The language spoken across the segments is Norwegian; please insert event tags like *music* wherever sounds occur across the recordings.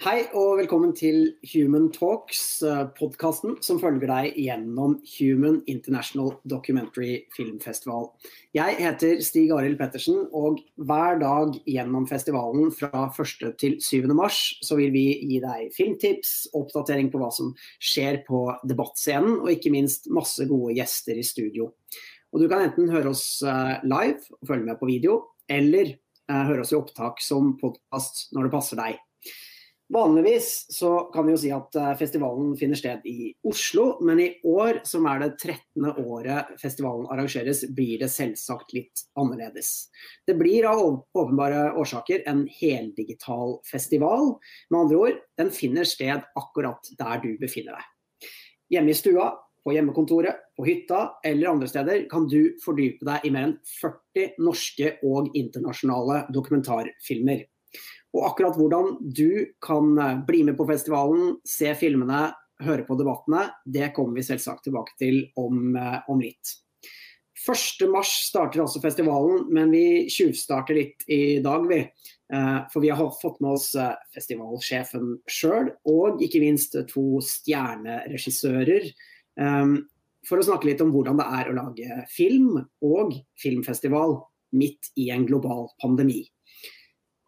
Hei og velkommen til Human Talks, eh, podkasten som følger deg gjennom Human International Documentary Filmfestival. Jeg heter Stig Arild Pettersen, og hver dag gjennom festivalen fra 1. til 7. mars så vil vi gi deg filmtips, oppdatering på hva som skjer på debattscenen, og ikke minst masse gode gjester i studio. Og du kan enten høre oss eh, live og følge med på video, eller eh, høre oss i opptak som podkast når det passer deg. Vanligvis så kan vi jo si at eh, festivalen finner sted i Oslo, men i år, som er det 13. året festivalen arrangeres, blir det selvsagt litt annerledes. Det blir av åpenbare årsaker en heldigital festival. Med andre ord, den finner sted akkurat der du befinner deg. Hjemme i stua, på hjemmekontoret, på hytta eller andre steder kan du fordype deg i mer enn 40 norske og internasjonale dokumentarfilmer. Og akkurat hvordan du kan eh, bli med på festivalen, se filmene, høre på debattene, det kommer vi selvsagt tilbake til om, eh, om litt. 1.3 starter altså festivalen, men vi tjuvstarter litt i dag, vi. Eh, for vi har fått med oss festivalsjefen sjøl, og ikke minst to stjerneregissører. For å snakke litt om hvordan det er å lage film og filmfestival midt i en global pandemi.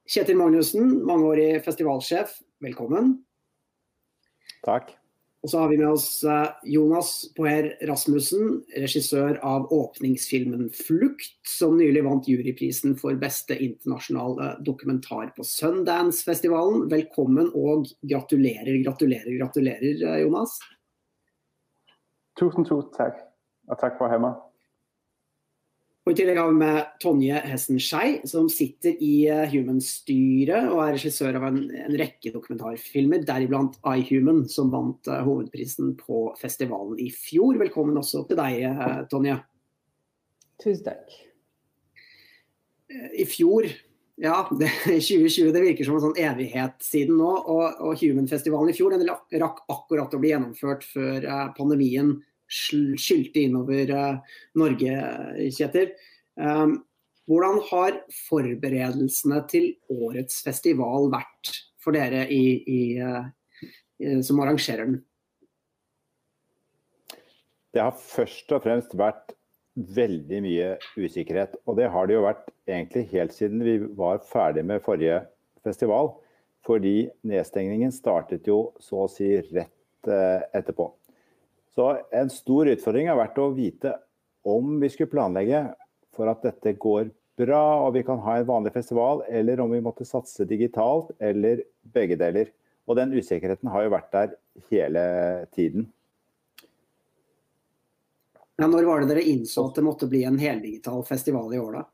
Kjetil Magnussen, mangeårig festivalsjef, velkommen. Takk. Og så har vi med oss eh, Jonas Poher Rasmussen, regissør av åpningsfilmen 'Flukt', som nylig vant juryprisen for beste internasjonale dokumentar på Sundance-festivalen. Velkommen og gratulerer, gratulerer, gratulerer, eh, Jonas. Tusen, tusen takk. Og takk for å ha meg. Og I tillegg har vi med Tonje Hessen Skei, som sitter i eh, Human-styret og er regissør av en, en rekke dokumentarfilmer, deriblant iHuman, som vant uh, hovedprisen på festivalen i fjor. Velkommen også til deg, uh, Tonje. Tusen takk. I fjor ja, *laughs* det, 2020 det virker som en sånn evighet siden nå. Og, og Human-festivalen i fjor den rakk akkurat å bli gjennomført før uh, pandemien skylte innover uh, Norge, Kjetil. Um, hvordan har forberedelsene til årets festival vært for dere i, i, uh, som arrangerer den? Det har først og fremst vært veldig mye usikkerhet. Og det har det jo vært egentlig helt siden vi var ferdig med forrige festival. Fordi nedstengningen startet jo så å si rett etterpå. Så en stor utfordring har vært å vite om vi skulle planlegge for at dette går bra og vi kan ha en vanlig festival, eller om vi måtte satse digitalt, eller begge deler. Og den usikkerheten har jo vært der hele tiden. Ja, når var det dere innså at det måtte bli en heldigital festival i år, da?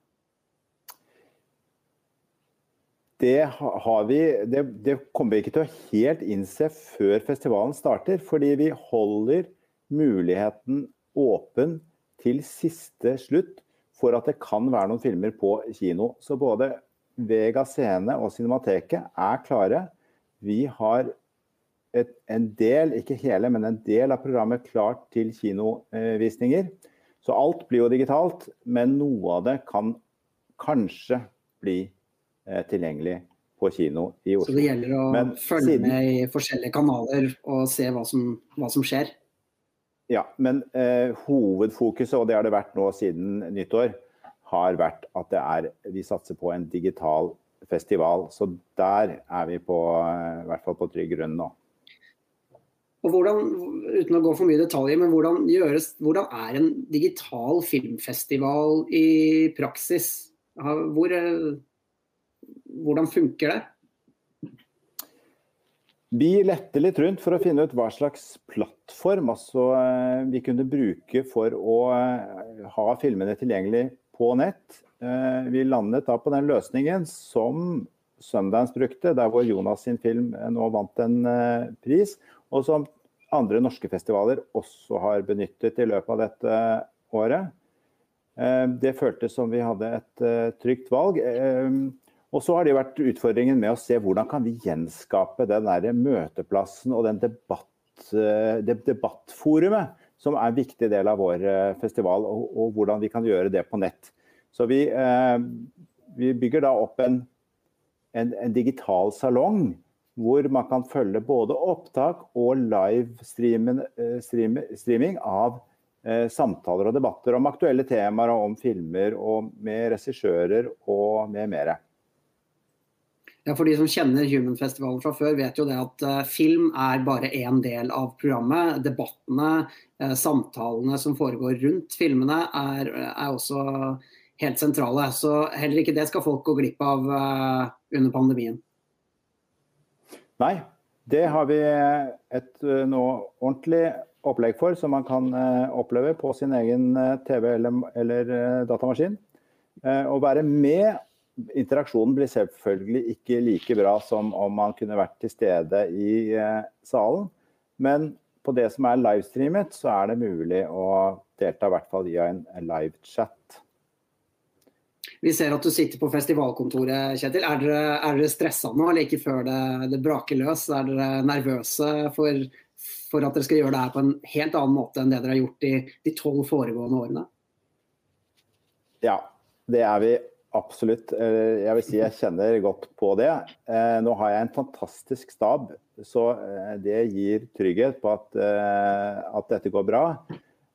Det, har vi, det, det kommer vi ikke til å helt innse før festivalen starter. Fordi vi holder muligheten åpen til siste slutt for at det kan være noen filmer på kino. Så både Vega Scene og Cinemateket er klare. Vi har et, en del, ikke hele, men en del av programmet klart til kinovisninger. Så alt blir jo digitalt, men noe av det kan kanskje bli eh, tilgjengelig på kino i Oslo. Så det gjelder å men, følge siden... med i forskjellige kanaler og se hva som, hva som skjer? Ja, men eh, hovedfokuset, og det har det vært nå siden nyttår, har vært at det er, vi satser på en digital festival. Så der er vi på, eh, i hvert fall på trygg grunn nå. Og hvordan, uten å gå for mye detaljer, men hvordan, gjøres, hvordan er en digital filmfestival i praksis? Hvor, eh, hvordan funker det? Vi lette litt rundt for å finne ut hva slags plattform altså, eh, vi kunne bruke for å eh, ha filmene tilgjengelig på nett. Eh, vi landet da på den løsningen som Sundance brukte, der hvor Jonas sin film nå vant en pris, og som andre norske festivaler også har benyttet i løpet av dette året. Det føltes som vi hadde et trygt valg. Og så har det vært utfordringen med å se hvordan kan vi gjenskape den der møteplassen og den debatt, eh, det debattforumet som er en viktig del av vår eh, festival, og, og hvordan vi kan gjøre det på nett. Så vi, eh, vi bygger da opp en, en, en, digital salong hvor man kan følge både opptak og livestreaming streaming av eh, samtaler og debatter om aktuelle temaer og om filmer, og med regissører og med mere. Ja, for De som kjenner Human-festivalen fra før, vet jo det at uh, film er bare én del av programmet. Debattene, uh, samtalene som foregår rundt filmene, er, er, også helt sentrale. Så heller ikke det skal folk gå glipp av under pandemien. Nei, det har vi et nå ordentlig opplegg for, som man kan oppleve på sin egen TV eller, eller datamaskin. Å være med interaksjonen blir selvfølgelig ikke like bra som om man kunne vært til stede i eh, salen. Men på det som er livestreamet, så er det mulig å delta i hvert fall via en livechat. Vi ser at du sitter på festivalkontoret, Kjetil. Er dere, er dere stressa nå, like før det, det, braker løs? Er dere nervøse for, for, at dere skal gjøre det her på en helt annen måte enn det dere har gjort i de tolv foregående årene? Ja, det er vi Absolutt. Eh, jeg vil si jeg kjenner godt på det. Eh, nå har jeg en fantastisk stab, så eh, det gir trygghet på at, at dette går bra.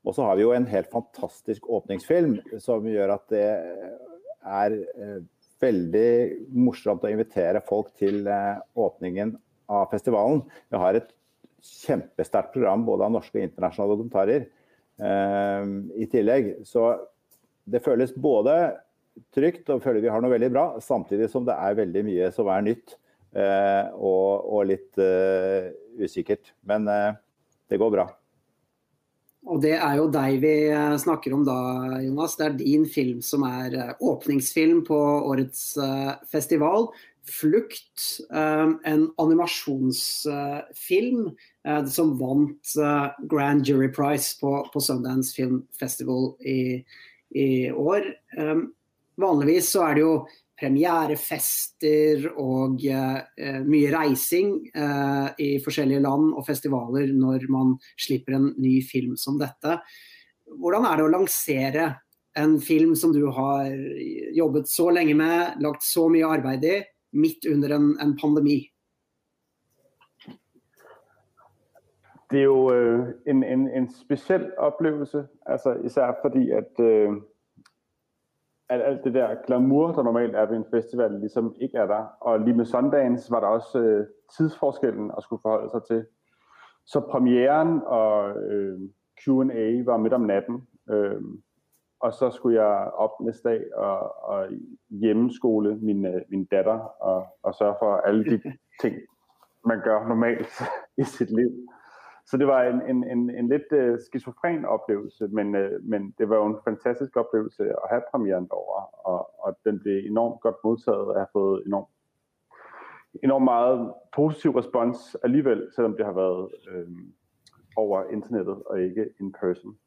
Og så har vi jo en helt fantastisk åpningsfilm som gjør at det er veldig morsomt å invitere folk til åpningen av festivalen. Vi har et kjempesterkt program både av norske og internasjonale dokumentarer i tillegg. Så det føles både trygt og føler vi har noe veldig bra, samtidig som det er veldig mye som er nytt eh, og, og, litt uh, usikkert. Men uh, det går bra. Og det er jo deg vi snakker om da, Jonas. Det er din film som er åpningsfilm på årets festival. 'Flukt', en animasjonsfilm som vant Grand Jury Prize på, på Sundance Film Festival i, i år. Vanligvis så er det jo premierefester og uh, mye reising uh, i forskjellige land og festivaler når man slipper en ny film som dette. Hvordan er det å lansere en film som du har jobbet så lenge med, lagt så mye arbeid i, midt under en, en pandemi? Det er jo uh, en, en, en, spesiell opplevelse, altså, især fordi at at alt det der glamour, der normalt er ved en festival, ligesom ikke er der. Og lige med Sundance var der også øh, tidsforskellen at skulle forholde sig til. Så premieren og øh, Q&A var midt om natten. Øh, og så skulle jeg op næste dag og, og hjemmeskole min, øh, min datter og, og sørge for alle de *laughs* ting, man gør normalt i sit liv. Så det var en, en, en, en lidt uh, skizofren opplevelse, men, uh, men det var jo en fantastisk opplevelse å ha premieren over. og, og den ble enormt godt mottatt og har fået enormt, enormt meget positiv respons alligevel, selvom det har vært uh, over internettet og ikke in person.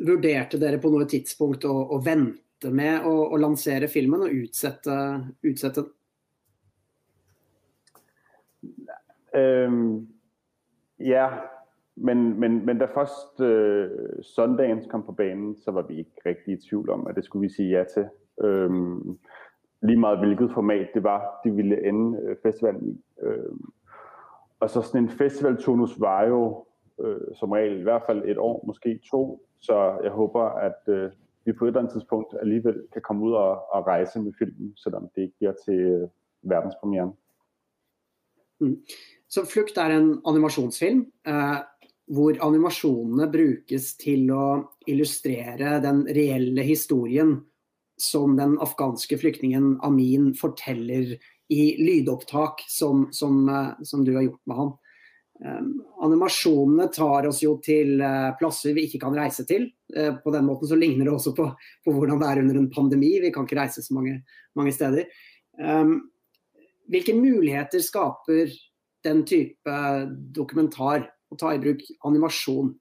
Vurderte dere på noe tidspunkt å, å vente med å, å lansere filmen og utsette, utsette den? Um, Ja, men, men, men da først øh, Sundance kom på banen, så var vi ikke rigtig i tvivl om, at det skulle vi sige ja til. Øhm, lige meget hvilket format det var, de ville ende øh, festivalen i. Øhm, og så sådan en festivalturnus var jo øh, som regel i hvert fald et år, måske to. Så jeg håber, at øh, vi på et eller andet tidspunkt alligevel kan komme ud og, og rejse med filmen, selvom det ikke bliver til øh, verdenspremieren. Mm. Så 'Flukt' er en animasjonsfilm eh, hvor animasjonene brukes til å illustrere den reelle historien som den afghanske flyktningen Amin forteller i lydopptak som, som, eh, som du har gjort med han. Um, animasjonene tar oss jo til uh, plasser vi ikke kan reise til. Uh, på den måten så ligner det også på, på, hvordan det er under en pandemi. Vi kan ikke reise så mange, mange steder. Um, hvilke muligheter skaper den type dokumentar, å ta i bruk animasjon?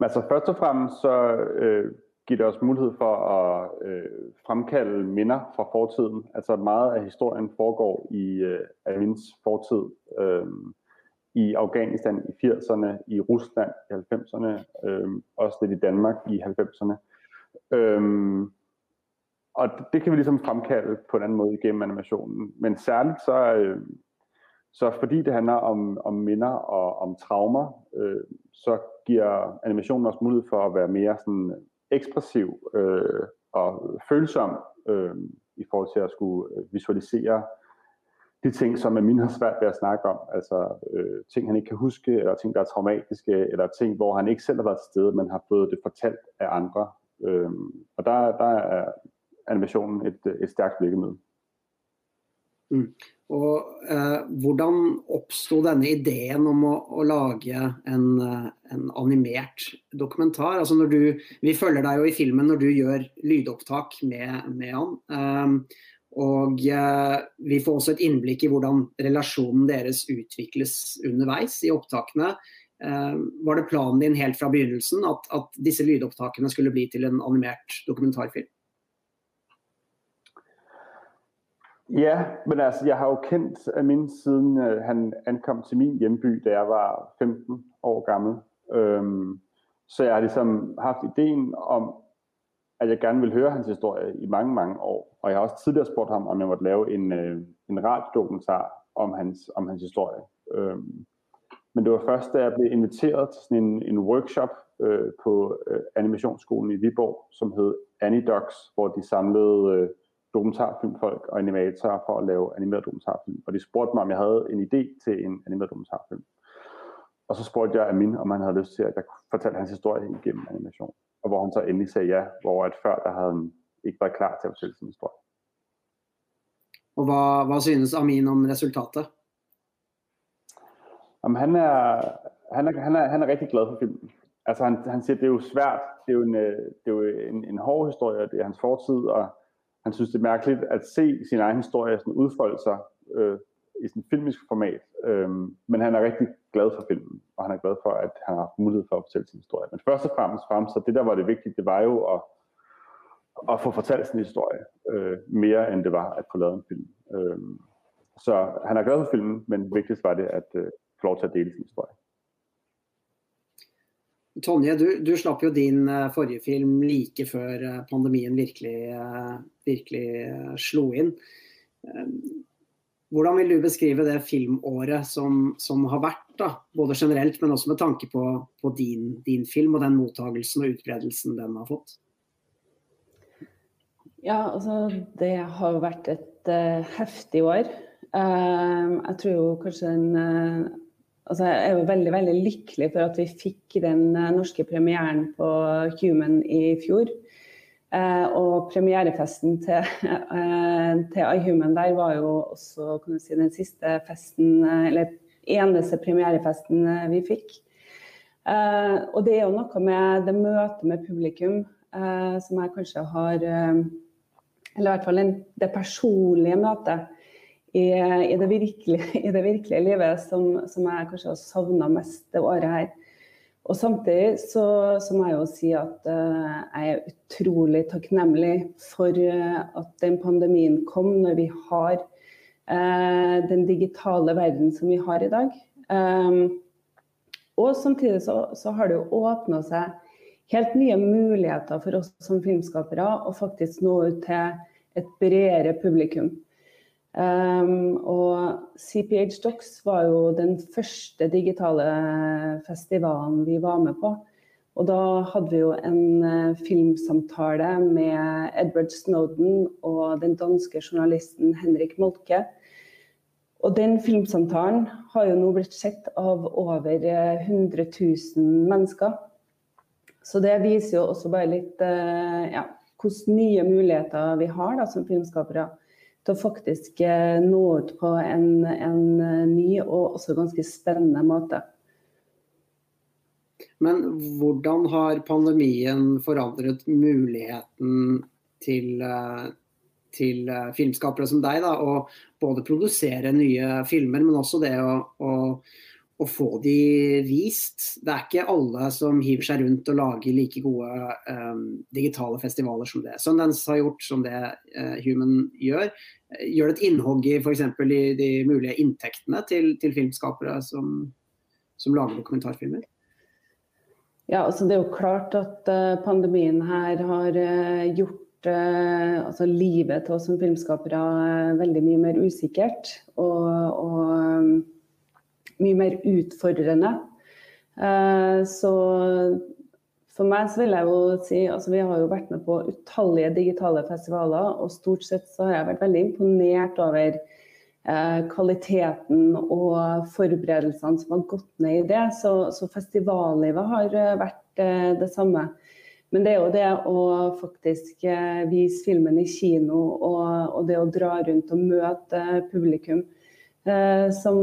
Altså Først og fremst så øh, giver det os mulighed for at øh, fremkalde minder fra fortiden. Altså meget af historien foregår i øh, Amins fortid. Øh, I Afghanistan i 80'erne, i Rusland i 90'erne, øh, også lidt i Danmark i 90'erne. Øh, og det kan vi ligesom fremkalde på en anden måde igennem animationen. Men særligt så, øh, så fordi det handler om, om minder og om traumer, øh, så giver animationen også mulighed for at være mere sådan ekspressiv øh, og følsom i forhold til at skulle visualisere de ting, som Amin har svært ved at snakke om. Altså øh, ting, han ikke kan huske, eller ting, der er traumatiske, eller ting, hvor han ikke selv har været til stede, men har fået det fortalt af andre. Øh, og der, der er animasjonen et, et sterkt virkemiddel. Mm. Og eh, Hvordan oppsto denne ideen om å, å lage en, eh, en, animert dokumentar? Altså når du, vi følger deg jo i filmen når du gjør lydopptak med, med han. Eh, og eh, vi får også et innblikk i hvordan relasjonen deres utvikles underveis i opptakene. Eh, var det planen din helt fra begynnelsen at, at disse lydopptakene skulle bli til en animert dokumentarfilm? Ja, men altså, jeg har jo kendt Amin siden øh, han ankom til min hjemby, da jeg var 15 år gammel. Øhm, så jeg har liksom haft ideen om, at jeg gerne vil høre hans historie i mange, mange år. Og jeg har også tidligere spurgt ham, om jeg måtte lave en, øh, en radiodokumentar om hans, om hans historie. Øhm, men det var først, da jeg blev inviteret til en, en workshop øh, på øh, animationsskolen i Viborg, som hed Anidocs, hvor de samlede øh, dokumentarfilmfolk og animatorer for at lave animeret dokumentarfilm. Og de spurgte mig, om jeg havde en idé til en animeret dokumentarfilm. Og så spurgte jeg Amin, om han havde lyst til, at jeg fortalte hans historie igennem animation. Og hvor han så endelig sagde ja, hvor at før der havde han ikke været klar til at fortælle sin historie. Og hvad, hvad synes Amin om resultatet? Jamen, han, er, han, er, han, er, han er rigtig glad for filmen. Altså han, han siger, det er jo svært, det er jo en, øh, det er jo en, en hård historie, det er hans fortid, og han synes, det er mærkeligt at se sin egen historie sådan udfolde sig øh, i sådan filmisk format. Øh, men han er rigtig glad for filmen, og han er glad for, at han har haft mulighed for at fortælle sin historie. Men først og fremmest, frem, så det der var det vigtige, det var jo at, at få fortalt sin historie øh, mere, end det var at få lavet en film. Øh, så han er glad for filmen, men vigtigst var det at øh, få lov til at dele sin historie. Tonje, du, du, slapp jo din uh, forrige film like før uh, pandemien virkelig, uh, virkelig slo inn. hvordan vil du beskrive det filmåret som, som har vært, da? både generelt, men også med tanke på, på din, din, film og den mottagelsen og utbredelsen den har fått? Ja, altså det har vært et heftig år. jeg tror jo kanskje den altså jeg er veldig veldig lykkelig for at vi fikk den eh, norske premieren på Human i fjor. Eh, og premierefesten til, *laughs* eh, til iHuman der var jo også si, den siste festen, eh, eller eneste premierefesten eh, vi fikk. Eh, og det er jo noe med det møtet med publikum som jeg kanskje har Eller i hvert fall det personlige møtet i, i, det, virkelige, *laughs* i det, virkelige, livet som, som jeg kanskje har savna mest det året her. Og samtidig så, så, må jeg jo si at uh, jeg er utrolig takknemlig for uh, at den pandemien kom når vi har uh, den digitale verden som vi har i dag. Um, og samtidig så, så har det jo åpna seg helt nye muligheter for oss som filmskapere å faktisk nå ut til et bredere publikum. Um, og CPH Docs var jo den første digitale festivalen vi var med på. Og da hadde vi jo en uh, filmsamtale med Edward Snowden og den danske journalisten Henrik Molke. Og den filmsamtalen har jo nå blitt sett av over 100 eh, 000 mennesker. Så det viser jo også bare litt uh, ja, hvilke nye muligheter vi har da, som filmskapere til å faktisk eh, nå ut på en, en eh, ny og også ganske spennende måte. Men hvordan har pandemien forandret muligheten til, eh, til filmskapere som deg da, å både produsere nye filmer, men også det å, å å få de vist. Det er ikke alle som hiver seg rundt og lager like gode um, digitale festivaler som det Sundance har gjort, som det uh, Human gjør. Gjør det et innhogg i f.eks. i de mulige inntektene til, til filmskapere som, som, lager dokumentarfilmer? Ja, altså Det er jo klart at uh, pandemien her har uh, gjort altså livet til oss som filmskapere veldig mye mer usikkert. Og, og mye mer utfordrende. Så for meg så vil jeg jo si altså Vi har jo vært med på utallige digitale festivaler, og stort sett så har jeg vært veldig imponert over eh, kvaliteten og forberedelsene som har gått ned i det. Så, så festivallivet har eh, vært eh, det samme. Men det er jo det å faktisk eh, vise filmen i kino og, og, det å dra rundt og møte publikum eh, som,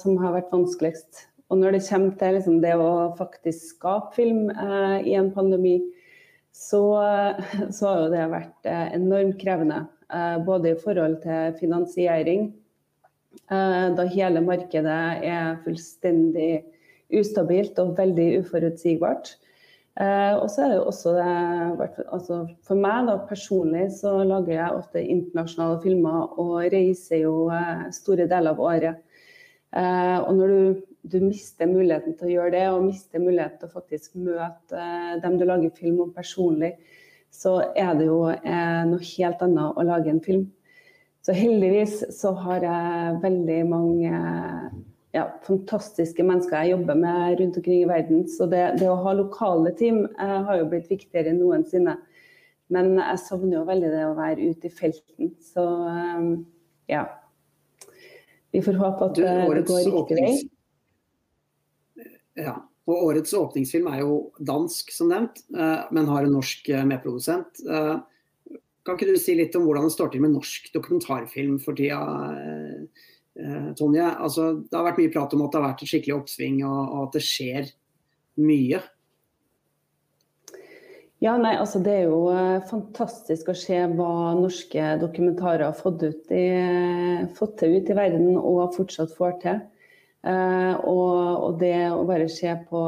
som har vært vanskeligst. Og når det kommer til liksom det å faktisk skape film eh, i en pandemi, så, *laughs* så, har jo det vært eh, enormt krevende. Eh, både i forhold til finansiering, eh, da hele markedet er fullstendig ustabilt og veldig uforutsigbart. Eh, og så er det også det, altså For meg da, personlig så lager jeg ofte internasjonale filmer og reiser jo eh, store deler av året. og når du du mister muligheten til å gjøre det, og mister muligheten til å faktisk møte eh, dem du lager film om personlig, så er det jo eh, noe helt annet å lage en film. Så heldigvis så har jeg veldig mange ja, fantastiske mennesker jeg jobber med rundt omkring i verden. Så det, det å ha lokale team eh, har jo blitt viktigere enn noensinne. Men jeg savner jo veldig det å være ute i felten. Så eh, ja. Vi får håpe at det går riktig vei. Ja. Og årets åpningsfilm er jo dansk, som nevnt, eh, men har en norsk eh, medprodusent. Eh, kan ikke du si litt om hvordan det står til med norsk dokumentarfilm for tida, Tonje? Altså, det har vært mye prat om at det har vært et skikkelig oppsving, og, at det skjer mye. Ja, nei, altså Det er jo fantastisk å se hva norske dokumentarer har fått, ut i, fått til ut i verden og fortsatt får til. Uh, og, og, det å bare se på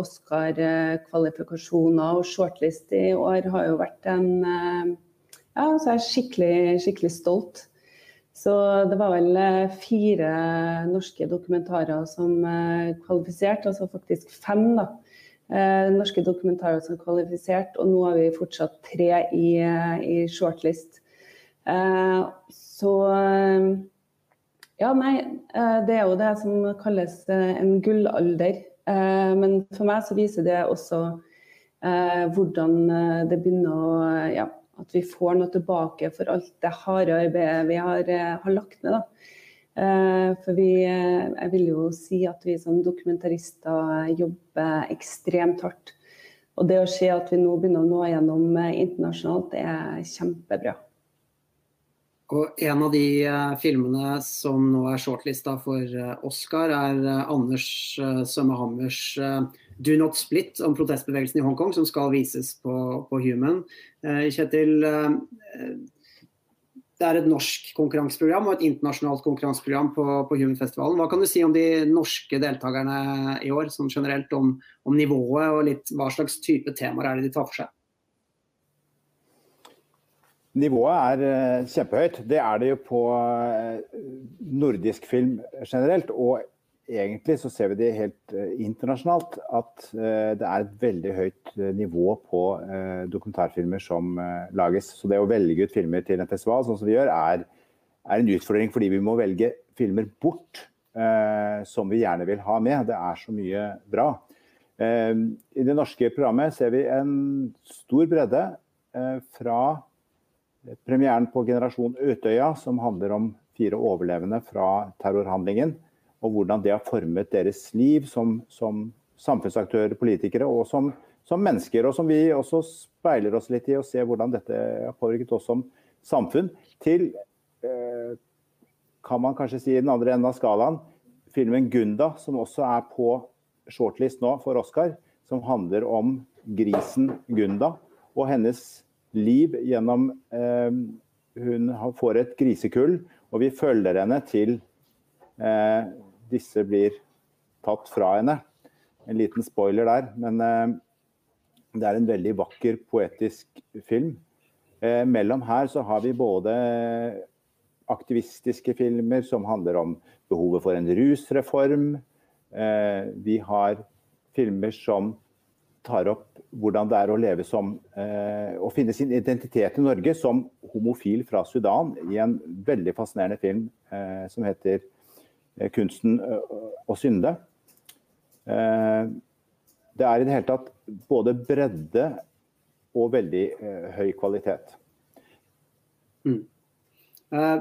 Oscar-kvalifikasjoner og shortlist i år har jo vært en uh, Ja, så jeg er skikkelig, skikkelig stolt. Så det var vel eh, fire norske dokumentarer som uh, kvalifiserte, altså faktisk fem da, norske dokumentarer som kvalifiserte, og nå har vi fortsatt tre i, i shortlist. så ja, nei, eh, det er jo det som kalles eh, en gullalder. Eh, men for meg så viser det også hvordan det begynner å ja, at vi får noe tilbake for alt det harde arbeidet vi har, har lagt ned. Da. For vi, jeg vil jo si at vi som dokumentarister jobber ekstremt hardt. Og det å se at vi nå begynner å nå gjennom internasjonalt, det er kjempebra. Og en av de filmene som nå er shortlista for Oscar, er Anders Sømme Sømmehammers 'Do Not Split' om protestbevegelsen i Hongkong, som skal vises på, på Human. Kjetil, det er et norsk konkurranseprogram og et internasjonalt konkurranseprogram på, på Human-festivalen. Hva kan du si om de norske deltakerne i år, sånn generelt om, om nivået og litt hva slags type temaer er det de tar for seg? Nivået er eh, kjempehøyt. Det er det jo på eh, nordisk film generelt. Og egentlig så ser vi det helt eh, internasjonalt at det er et veldig høyt nivå på dokumentarfilmer som lages. Så det å velge ut filmer til en festival sånn som vi gjør, er, er en utfordring fordi vi må velge filmer bort som vi gjerne vil ha med. Det er så mye bra. I det norske programmet ser vi en stor bredde fra premieren på Generasjon Utøya, som handler om fire overlevende fra terrorhandlingen. Og hvordan det har formet deres liv som, som samfunnsaktører, politikere og som, som, mennesker. Og som vi også speiler oss litt i og ser hvordan dette har påvirket oss som samfunn. Til, eh, kan man kanskje si i den andre enden av skalaen, filmen 'Gunda', som også er på shortlist nå for Oscar. Som handler om grisen Gunda og hennes liv gjennom eh, Hun får et grisekull, og vi følger henne til eh, disse blir tatt fra henne. En liten spoiler der, men eh, det er en veldig vakker, poetisk film. Eh, mellom her så har vi både aktivistiske filmer som handler om behovet for en rusreform. Eh, vi har filmer som tar opp hvordan det er å leve som Å finne sin identitet i Norge som homofil fra Sudan i en veldig fascinerende film som heter 'Kunsten å synde'. Det er i det hele tatt både bredde og veldig høy kvalitet. Mm. Uh,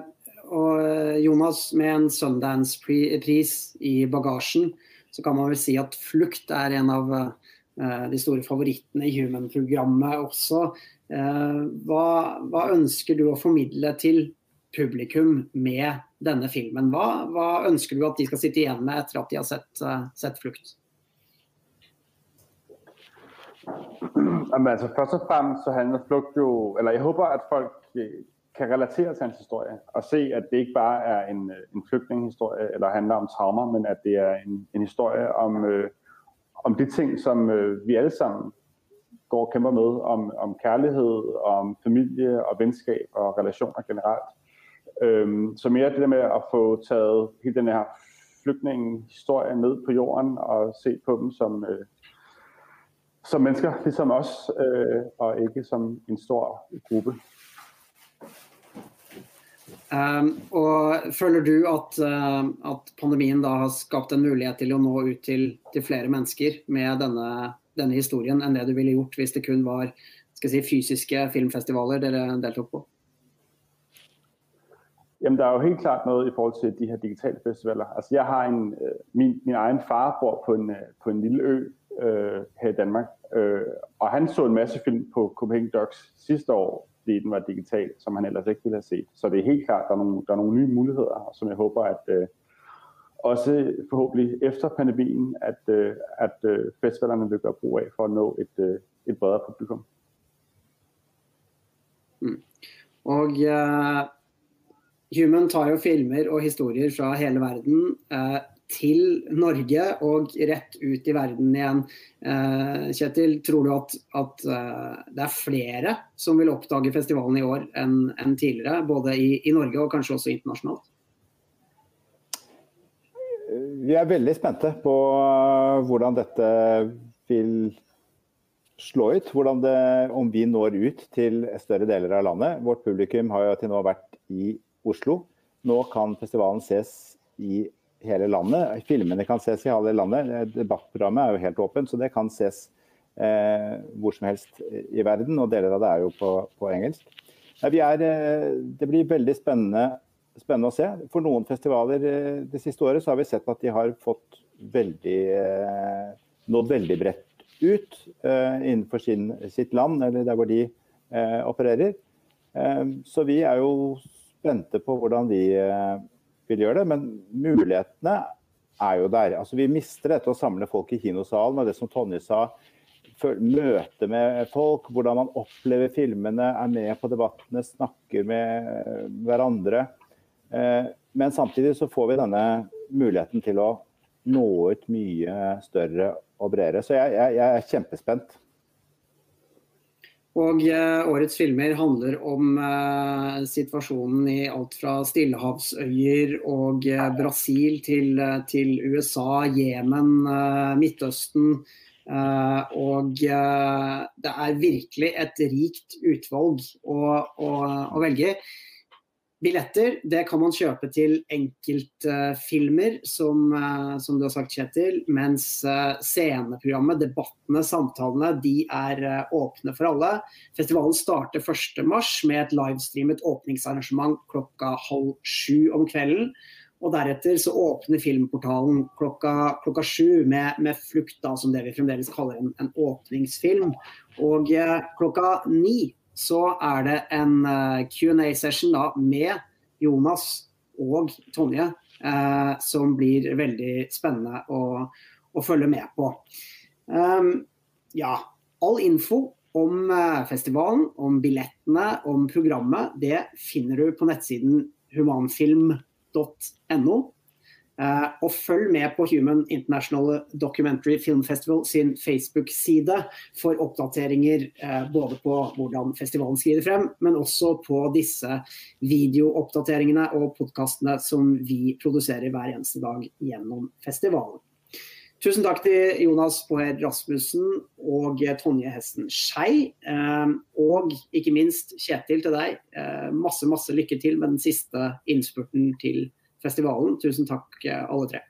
og Jonas, med en Sundance-pris i bagasjen, så kan man vel si at Flukt er en av uh, de store favorittene i Human-programmet også. Uh, hva, hva, ønsker du å formidle til publikum med denne filmen? Hva, hva, ønsker du at de skal sitte igjen med etter at de har sett, sett Flukt? Men altså, først og fremst så handler Flukt jo Eller jeg håper at folk kan relatere til hans historie og se at det ikke bare er en, en flygtningehistorie eller handler om traumer, men at det er en, en historie om, øh, om de ting som øh, vi alle sammen går og kæmper med, om, om kærlighed, om familie og vennskap og relationer generelt. Øhm, så mere det der med at få taget hele den her flygtningehistorie ned på jorden og se på dem som, øh, som mennesker, ligesom os, øh, og ikke som en stor gruppe. Um, og Føler du at, uh, at, pandemien da har skapt en mulighet til å nå ut til, til flere mennesker med denne, denne, historien, enn det du ville gjort hvis det kun var si, fysiske filmfestivaler dere deltok på? Jamen, der er jo helt klart noget i forhold til de her digitale festivaler. Altså, jeg har en, øh, min, min egen far bor på en, øh, på en lille ø øh, her i Danmark, øh, og han så en masse film på Copenhagen Docs sidste år, fordi den var digital, som han ellers ikke ville have set. Så det er helt klart, der er nogle, der er nogle nye muligheder, som jeg håber, at øh, også forhåbentlig efter pandemien, at, øh, at øh, festivalerne vil gøre brug af for at nå et, øh, et bredere publikum. Mm. Og uh, Human tar jo filmer og historier fra hele verden. eh, til Norge og rett ut i verden igjen. Eh, Kjetil, tror du at, at, eh, det er flere som vil oppdage festivalen i år enn, en tidligere? Både i, i, Norge og kanskje også internasjonalt? Vi er veldig spente på eh, hvordan dette vil slå ut. Det, om vi når ut til større deler av landet. Vårt publikum har jo til nå vært i Oslo. Nå kan festivalen ses i hele landet. Filmene kan ses i hele landet. Debattprogrammet er jo helt åpent, så det kan ses eh, hvor som helst i verden. Og deler av det er jo på, på engelsk. Er, eh, det blir veldig spennende, spennende, å se. For noen festivaler eh, det siste året så har vi sett at de har fått veldig, eh, nådd veldig bredt ut eh, innenfor sin, sitt land, eller der hvor de eh, opererer. så vi er jo spente på hvordan de vil gjøre det, men mulighetene er jo der. Altså, vi mister dette å samle folk i kinosalen, og det som Tonje sa, møte med folk, hvordan man opplever filmene, er med på debattene, snakker med eh, hverandre. Eh, men samtidig så får vi denne muligheten til å nå ut mye større og bredere. Så jeg, jeg, jeg er kjempespent. Og eh, årets filmer handler om eh, situasjonen i alt fra stillehavsøyer og eh, Brasil til, til USA, Jemen, Midtøsten. Eh, og det er virkelig et rikt utvalg å, å, å velge i. Billetter det kan man kjøpe til enkeltfilmer, som, uh, som, du har sagt, Kjetil. Mens uh, sceneprogrammet, debattene, samtalene, de er åpne for alle. Festivalen starter 1.3 med et livestreamet åpningsarrangement klokka halv sju om kvelden. Og deretter så åpner filmportalen klokka, klokka sju med, med flukt, da, som det vi fremdeles kaller en, en åpningsfilm. Og klokka ni så er det en eh, Q&A-session med Jonas og Tonje eh, som blir veldig spennende å, å følge med på. Um, ja, all info om uh, festivalen, om billettene, om programmet, det finner du på nettsiden humanfilm.no. Uh, og følg med på Human International Documentary Film Festival sin Facebook-side for oppdateringer uh, både på hvordan festivalen skrider frem, men også på disse videooppdateringene og podkastene som vi produserer hver eneste dag gjennom festivalen. Tusen takk til Jonas Poher Rasmussen og Tonje Hesten Skei. Og ikke minst Kjetil til deg. Masse, masse lykke til med den siste innspurten til festivalen. Tusen takk alle tre.